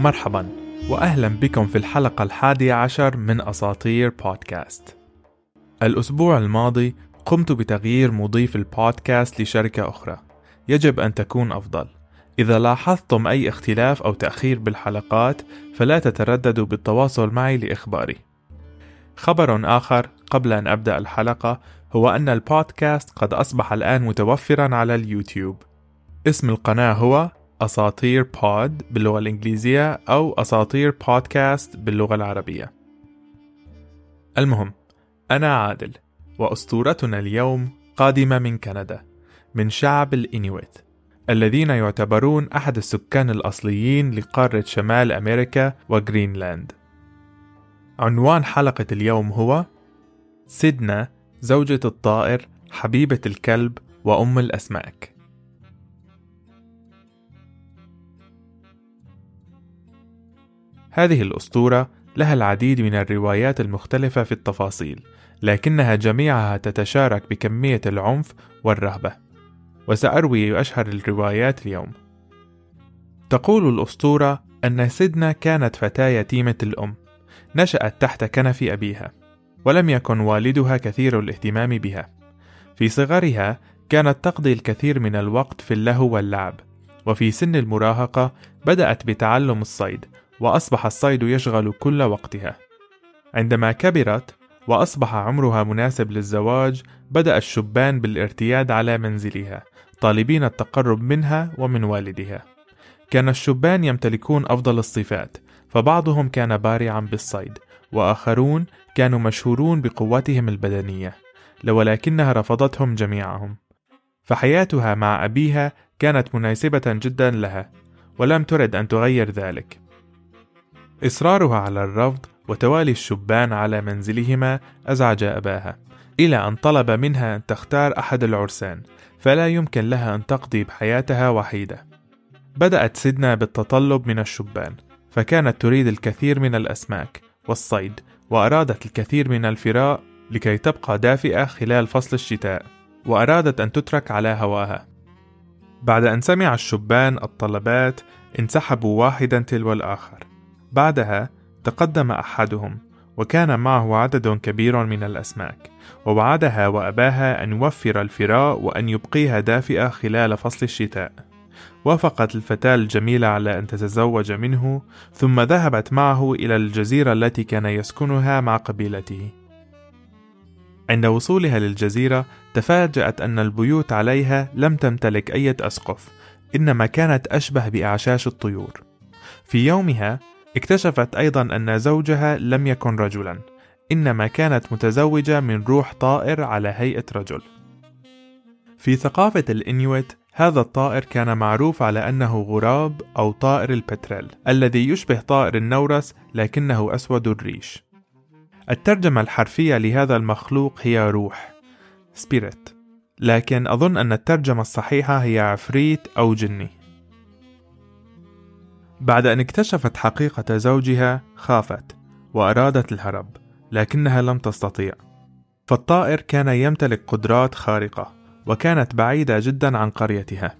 مرحبا وأهلا بكم في الحلقة الحادية عشر من أساطير بودكاست. الأسبوع الماضي قمت بتغيير مضيف البودكاست لشركة أخرى. يجب أن تكون أفضل. إذا لاحظتم أي اختلاف أو تأخير بالحلقات فلا تترددوا بالتواصل معي لإخباري. خبر آخر قبل أن أبدأ الحلقة هو أن البودكاست قد أصبح الآن متوفرا على اليوتيوب. اسم القناة هو أساطير بود باللغة الإنجليزية أو أساطير بودكاست باللغة العربية. المهم أنا عادل وأسطورتنا اليوم قادمة من كندا من شعب الإنيويت الذين يعتبرون أحد السكان الأصليين لقارة شمال أمريكا وغرينلاند. عنوان حلقة اليوم هو سيدنا زوجة الطائر حبيبة الكلب وأم الأسماك. هذه الأسطورة لها العديد من الروايات المختلفة في التفاصيل، لكنها جميعها تتشارك بكمية العنف والرهبة. وسأروي أشهر الروايات اليوم. تقول الأسطورة أن سيدنا كانت فتاة يتيمة الأم، نشأت تحت كنف أبيها، ولم يكن والدها كثير الاهتمام بها. في صغرها كانت تقضي الكثير من الوقت في اللهو واللعب، وفي سن المراهقة بدأت بتعلم الصيد، وأصبح الصيد يشغل كل وقتها. عندما كبرت وأصبح عمرها مناسب للزواج، بدأ الشبان بالارتياد على منزلها، طالبين التقرب منها ومن والدها. كان الشبان يمتلكون أفضل الصفات، فبعضهم كان بارعا بالصيد، وآخرون كانوا مشهورون بقوتهم البدنية، ولكنها رفضتهم جميعهم. فحياتها مع أبيها كانت مناسبة جدا لها، ولم ترد أن تغير ذلك. إصرارها على الرفض وتوالي الشبان على منزلهما أزعج أباها، إلى أن طلب منها أن تختار أحد العرسان، فلا يمكن لها أن تقضي بحياتها وحيدة. بدأت سيدنا بالتطلب من الشبان، فكانت تريد الكثير من الأسماك والصيد، وأرادت الكثير من الفراء لكي تبقى دافئة خلال فصل الشتاء، وأرادت أن تترك على هواها. بعد أن سمع الشبان الطلبات انسحبوا واحدا تلو الآخر بعدها تقدم أحدهم وكان معه عدد كبير من الأسماك ووعدها وأباها أن يوفر الفراء وأن يبقيها دافئة خلال فصل الشتاء. وافقت الفتاة الجميلة على أن تتزوج منه ثم ذهبت معه إلى الجزيرة التي كان يسكنها مع قبيلته. عند وصولها للجزيرة تفاجأت أن البيوت عليها لم تمتلك أي أسقف إنما كانت أشبه بأعشاش الطيور. في يومها اكتشفت أيضا أن زوجها لم يكن رجلا إنما كانت متزوجة من روح طائر على هيئة رجل. في ثقافة الإنيويت هذا الطائر كان معروف على أنه غراب أو طائر البتريل الذي يشبه طائر النورس لكنه أسود الريش. الترجمة الحرفية لهذا المخلوق هي روح سبيريت لكن أظن أن الترجمة الصحيحة هي عفريت أو جني. بعد أن اكتشفت حقيقة زوجها خافت وأرادت الهرب لكنها لم تستطيع. فالطائر كان يمتلك قدرات خارقة وكانت بعيدة جدا عن قريتها.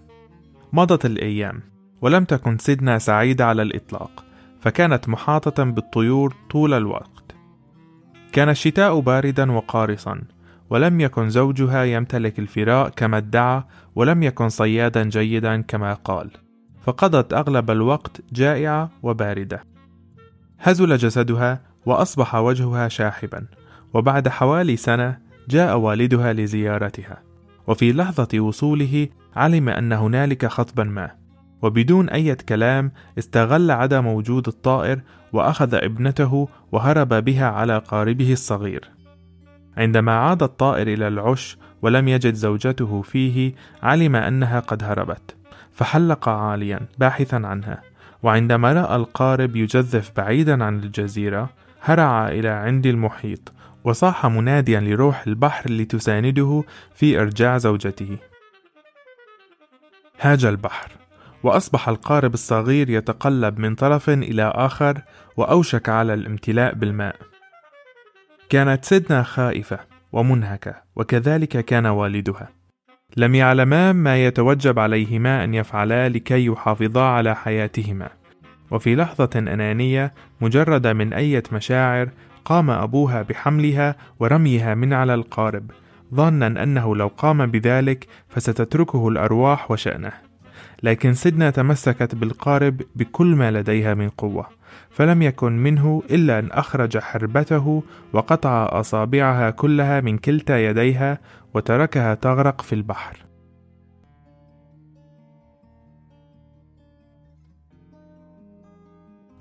مضت الأيام ولم تكن سيدنا سعيدة على الإطلاق فكانت محاطة بالطيور طول الوقت. كان الشتاء باردا وقارصا ولم يكن زوجها يمتلك الفراء كما ادعى ولم يكن صيادا جيدا كما قال. فقضت أغلب الوقت جائعة وباردة. هزل جسدها وأصبح وجهها شاحبا، وبعد حوالي سنة جاء والدها لزيارتها، وفي لحظة وصوله علم أن هنالك خطبا ما، وبدون أي كلام استغل عدم وجود الطائر وأخذ ابنته وهرب بها على قاربه الصغير. عندما عاد الطائر إلى العش ولم يجد زوجته فيه علم أنها قد هربت فحلق عاليا باحثا عنها. وعندما رأى القارب يجذف بعيدا عن الجزيرة هرع إلى عند المحيط وصاح مناديا لروح البحر لتسانده في إرجاع زوجته. هاج البحر. وأصبح القارب الصغير يتقلب من طرف إلى آخر وأوشك على الامتلاء بالماء. كانت سيدنا خائفة ومنهكة وكذلك كان والدها. لم يعلما ما يتوجب عليهما أن يفعلا لكي يحافظا على حياتهما. وفي لحظة أنانية مجردة من أية مشاعر قام أبوها بحملها ورميها من على القارب ظانا أنه لو قام بذلك فستتركه الأرواح وشأنه. لكن سيدنا تمسكت بالقارب بكل ما لديها من قوة فلم يكن منه إلا أن أخرج حربته وقطع أصابعها كلها من كلتا يديها وتركها تغرق في البحر.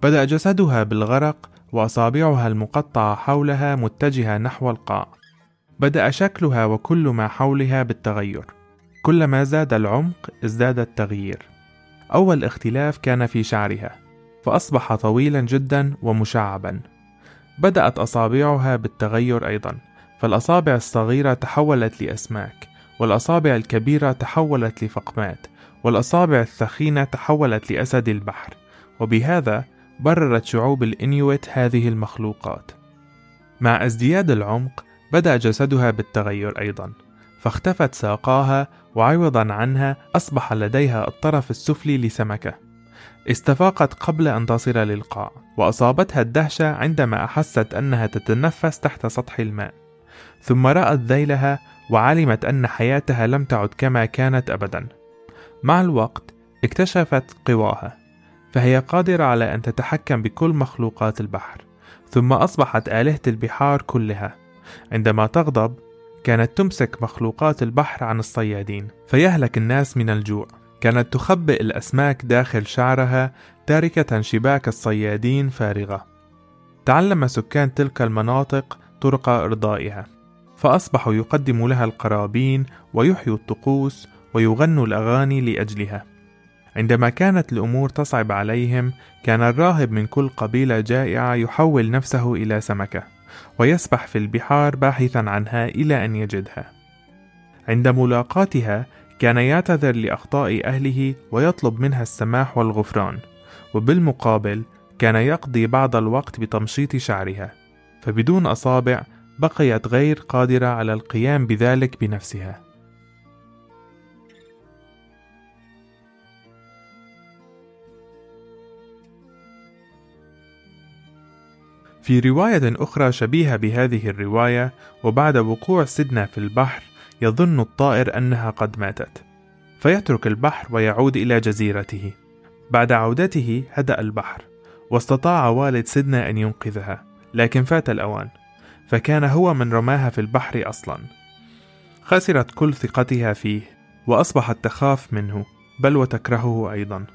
بدأ جسدها بالغرق وأصابعها المقطعة حولها متجهة نحو القاع. بدأ شكلها وكل ما حولها بالتغير. كلما زاد العمق ازداد التغيير. أول اختلاف كان في شعرها فأصبح طويلا جدا ومشعبا. بدأت أصابعها بالتغير أيضا. فالأصابع الصغيرة تحولت لأسماك والأصابع الكبيرة تحولت لفقمات والأصابع الثخينة تحولت لأسد البحر. وبهذا بررت شعوب الإنيويت هذه المخلوقات. مع ازدياد العمق بدأ جسدها بالتغير أيضا فاختفت ساقاها وعوضا عنها أصبح لديها الطرف السفلي لسمكة. استفاقت قبل أن تصل للقاع وأصابتها الدهشة عندما أحست أنها تتنفس تحت سطح الماء. ثم رأت ذيلها وعلمت أن حياتها لم تعد كما كانت أبدا. مع الوقت اكتشفت قواها فهي قادرة على أن تتحكم بكل مخلوقات البحر ثم أصبحت آلهة البحار كلها. عندما تغضب كانت تمسك مخلوقات البحر عن الصيادين فيهلك الناس من الجوع. كانت تخبئ الأسماك داخل شعرها تاركة شباك الصيادين فارغة. تعلم سكان تلك المناطق طرق إرضائها فأصبحوا يقدموا لها القرابين ويحيوا الطقوس ويغنوا الأغاني لأجلها. عندما كانت الأمور تصعب عليهم كان الراهب من كل قبيلة جائعة يحول نفسه إلى سمكة ويسبح في البحار باحثا عنها إلى أن يجدها. عند ملاقاتها كان يعتذر لأخطاء أهله ويطلب منها السماح والغفران وبالمقابل كان يقضي بعض الوقت بتمشيط شعرها. فبدون أصابع بقيت غير قادرة على القيام بذلك بنفسها. في رواية أخرى شبيهة بهذه الرواية وبعد وقوع سيدنا في البحر يظن الطائر أنها قد ماتت. فيترك البحر ويعود إلى جزيرته. بعد عودته هدأ البحر واستطاع والد سيدنا أن ينقذها. لكن فات الأوان فكان هو من رماها في البحر أصلا. خسرت كل ثقتها فيه وأصبحت تخاف منه بل وتكرهه أيضا.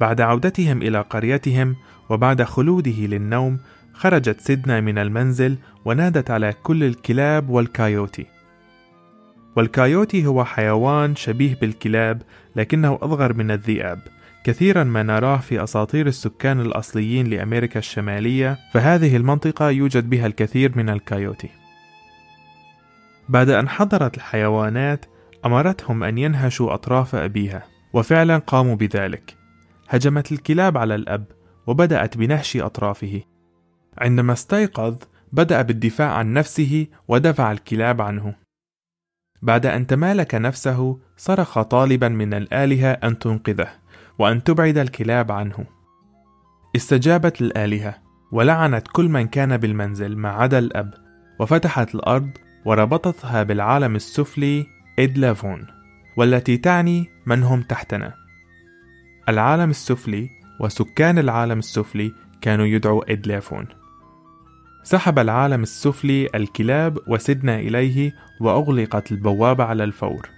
بعد عودتهم إلى قريتهم وبعد خلوده للنوم خرجت سيدنا من المنزل ونادت على كل الكلاب والكايوتي. والكايوتي هو حيوان شبيه بالكلاب لكنه أصغر من الذئاب. كثيرا ما نراه في أساطير السكان الأصليين لأمريكا الشمالية فهذه المنطقة يوجد بها الكثير من الكايوتي. بعد أن حضرت الحيوانات أمرتهم أن ينهشوا أطراف أبيها وفعلا قاموا بذلك. هجمت الكلاب على الأب وبدأت بنهش أطرافه. عندما استيقظ بدأ بالدفاع عن نفسه ودفع الكلاب عنه. بعد أن تمالك نفسه صرخ طالبا من الآلهة أن تنقذه. وأن تبعد الكلاب عنه. استجابت الآلهة ولعنت كل من كان بالمنزل ما عدا الأب وفتحت الأرض وربطتها بالعالم السفلي إدلافون والتي تعني من هم تحتنا. العالم السفلي وسكان العالم السفلي كانوا يدعوا إدلافون سحب العالم السفلي الكلاب وسدنا إليه وأغلقت البوابة على الفور.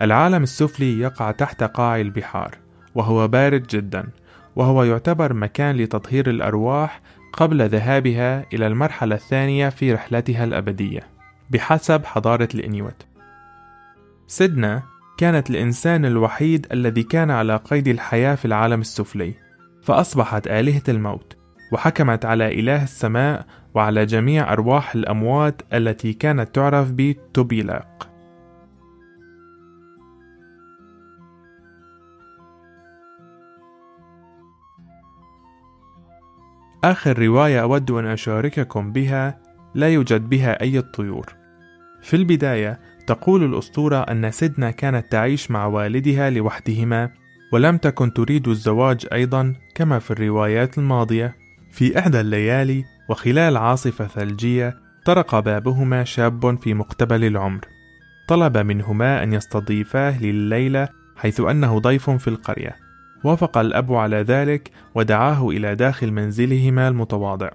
العالم السفلي يقع تحت قاع البحار، وهو بارد جدا، وهو يعتبر مكان لتطهير الأرواح قبل ذهابها إلى المرحلة الثانية في رحلتها الأبدية، بحسب حضارة الإنيوت. سيدنا كانت الإنسان الوحيد الذي كان على قيد الحياة في العالم السفلي، فأصبحت آلهة الموت، وحكمت على إله السماء وعلى جميع أرواح الأموات التي كانت تعرف بتوبيلاق آخر رواية أود أن أشارككم بها لا يوجد بها أي طيور. في البداية تقول الأسطورة أن سيدنا كانت تعيش مع والدها لوحدهما ولم تكن تريد الزواج أيضا كما في الروايات الماضية. في إحدى الليالي وخلال عاصفة ثلجية طرق بابهما شاب في مقتبل العمر. طلب منهما أن يستضيفاه لليلة حيث أنه ضيف في القرية. وافق الأب على ذلك ودعاه إلى داخل منزلهما المتواضع.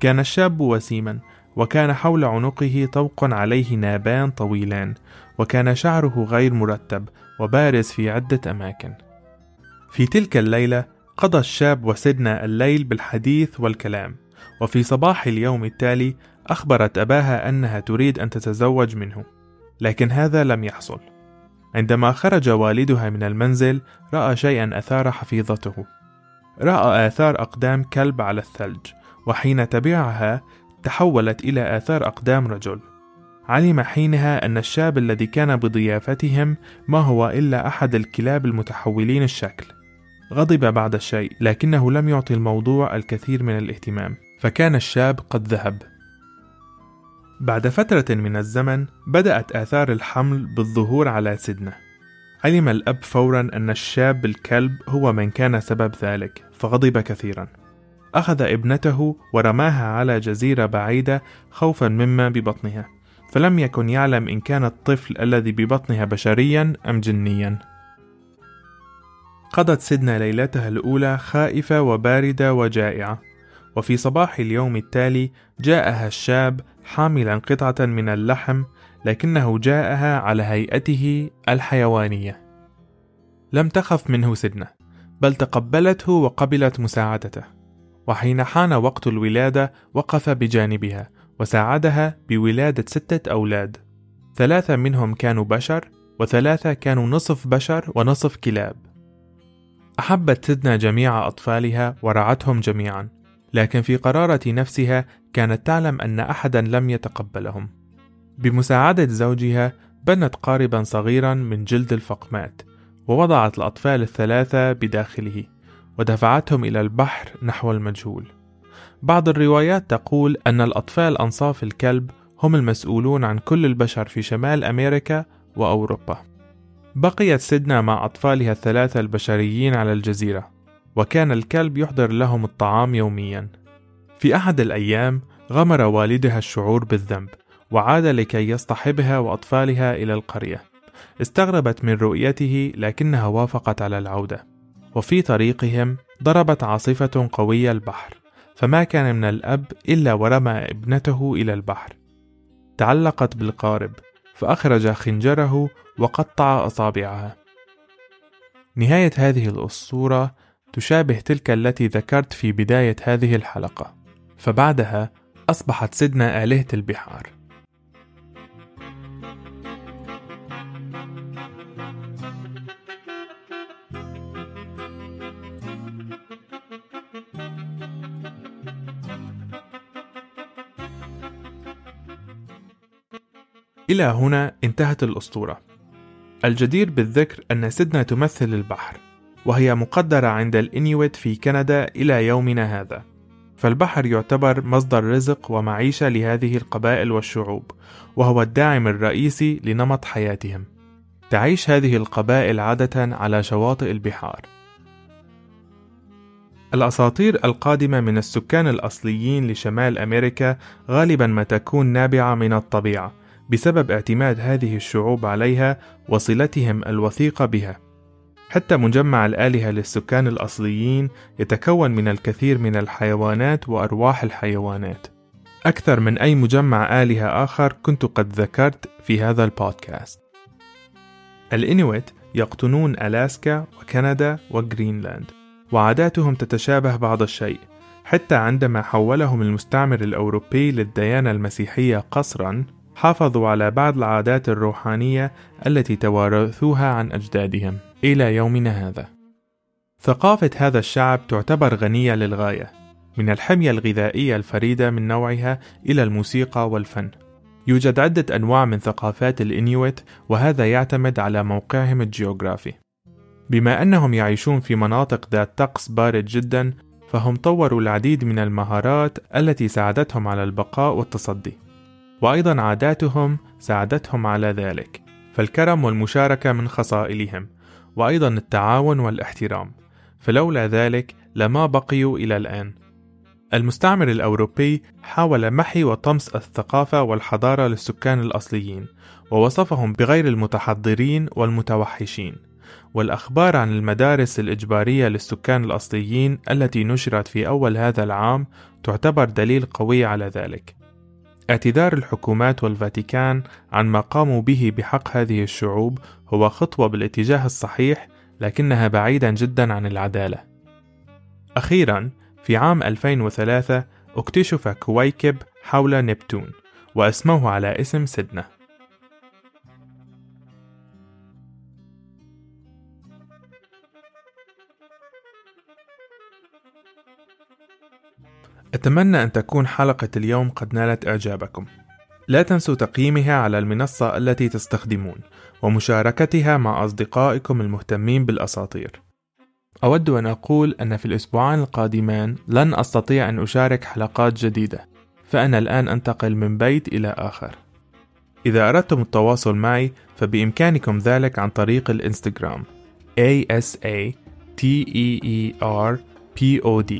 كان الشاب وسيما وكان حول عنقه طوق عليه نابان طويلان وكان شعره غير مرتب وبارز في عدة أماكن. في تلك الليلة قضى الشاب وسيدنا الليل بالحديث والكلام وفي صباح اليوم التالي أخبرت أباها أنها تريد أن تتزوج منه لكن هذا لم يحصل. عندما خرج والدها من المنزل رأى شيئا أثار حفيظته. رأى آثار أقدام كلب على الثلج وحين تبعها تحولت إلى آثار أقدام رجل. علم حينها أن الشاب الذي كان بضيافتهم ما هو إلا أحد الكلاب المتحولين الشكل. غضب بعد الشيء لكنه لم يعطي الموضوع الكثير من الاهتمام فكان الشاب قد ذهب. بعد فترة من الزمن بدأت آثار الحمل بالظهور على سيدنا. علم الأب فورا أن الشاب الكلب هو من كان سبب ذلك فغضب كثيرا. أخذ ابنته ورماها على جزيرة بعيدة خوفا مما ببطنها فلم يكن يعلم إن كان الطفل الذي ببطنها بشريا أم جنيا. قضت سيدنا ليلتها الأولى خائفة وباردة وجائعة وفي صباح اليوم التالي جاءها الشاب حاملا قطعة من اللحم لكنه جاءها على هيئته الحيوانية. لم تخف منه سدنة بل تقبلته وقبلت مساعدته. وحين حان وقت الولادة وقف بجانبها وساعدها بولادة ستة أولاد. ثلاثة منهم كانوا بشر وثلاثة كانوا نصف بشر ونصف كلاب. أحبت سدنة جميع أطفالها ورعتهم جميعا. لكن في قرارة نفسها كانت تعلم أن أحدا لم يتقبلهم. بمساعدة زوجها بنت قاربا صغيرا من جلد الفقمات ووضعت الأطفال الثلاثة بداخله ودفعتهم إلى البحر نحو المجهول. بعض الروايات تقول أن الأطفال أنصاف الكلب هم المسؤولون عن كل البشر في شمال أمريكا وأوروبا. بقيت سيدنا مع أطفالها الثلاثة البشريين على الجزيرة وكان الكلب يحضر لهم الطعام يوميا. في أحد الأيام غمر والدها الشعور بالذنب وعاد لكي يصطحبها وأطفالها إلى القرية. استغربت من رؤيته لكنها وافقت على العودة. وفي طريقهم ضربت عاصفة قوية البحر فما كان من الأب إلا ورمى ابنته إلى البحر. تعلقت بالقارب فأخرج خنجره وقطع أصابعها. نهاية هذه الأسطورة تشابه تلك التي ذكرت في بداية هذه الحلقة. فبعدها أصبحت سيدنا آلهة البحار إلى هنا انتهت الأسطورة. الجدير بالذكر أن سيدنا تمثل البحر، وهي مقدرة عند الإنيويت في كندا إلى يومنا هذا. فالبحر يعتبر مصدر رزق ومعيشة لهذه القبائل والشعوب، وهو الداعم الرئيسي لنمط حياتهم. تعيش هذه القبائل عادة على شواطئ البحار. الأساطير القادمة من السكان الأصليين لشمال أمريكا غالبا ما تكون نابعة من الطبيعة، بسبب اعتماد هذه الشعوب عليها وصلتهم الوثيقة بها. حتى مجمع الآلهة للسكان الأصليين يتكون من الكثير من الحيوانات وأرواح الحيوانات. أكثر من أي مجمع آلهة آخر كنت قد ذكرت في هذا البودكاست. الإنويت يقطنون ألاسكا وكندا وغرينلاند، وعاداتهم تتشابه بعض الشيء، حتى عندما حولهم المستعمر الأوروبي للديانة المسيحية قصرًا، حافظوا على بعض العادات الروحانية التي توارثوها عن أجدادهم إلى يومنا هذا. ثقافة هذا الشعب تعتبر غنية للغاية، من الحمية الغذائية الفريدة من نوعها إلى الموسيقى والفن. يوجد عدة أنواع من ثقافات الإنيويت وهذا يعتمد على موقعهم الجيوغرافي. بما أنهم يعيشون في مناطق ذات طقس بارد جدا، فهم طوروا العديد من المهارات التي ساعدتهم على البقاء والتصدي. وأيضا عاداتهم ساعدتهم على ذلك فالكرم والمشاركة من خصائلهم وأيضا التعاون والاحترام. فلولا ذلك لما بقيوا إلى الآن. المستعمر الأوروبي حاول محي وطمس الثقافة والحضارة للسكان الأصليين ووصفهم بغير المتحضرين والمتوحشين. والأخبار عن المدارس الإجبارية للسكان الأصليين التي نشرت في أول هذا العام تعتبر دليل قوي على ذلك. اعتذار الحكومات والفاتيكان عن ما قاموا به بحق هذه الشعوب هو خطوة بالاتجاه الصحيح لكنها بعيدا جدا عن العدالة. أخيرا في عام 2003 اكتشف كويكب حول نبتون وأسموه على اسم سدنة أتمنى أن تكون حلقة اليوم قد نالت إعجابكم. لا تنسوا تقييمها على المنصة التي تستخدمون، ومشاركتها مع أصدقائكم المهتمين بالأساطير. أود أن أقول أن في الأسبوعان القادمان لن أستطيع أن أشارك حلقات جديدة، فأنا الآن أنتقل من بيت إلى آخر. إذا أردتم التواصل معي فبإمكانكم ذلك عن طريق الإنستغرام A S A T E E R P O D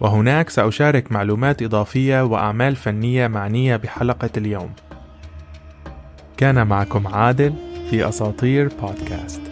وهناك سأشارك معلومات إضافية وأعمال فنية معنية بحلقة اليوم. كان معكم عادل في أساطير بودكاست.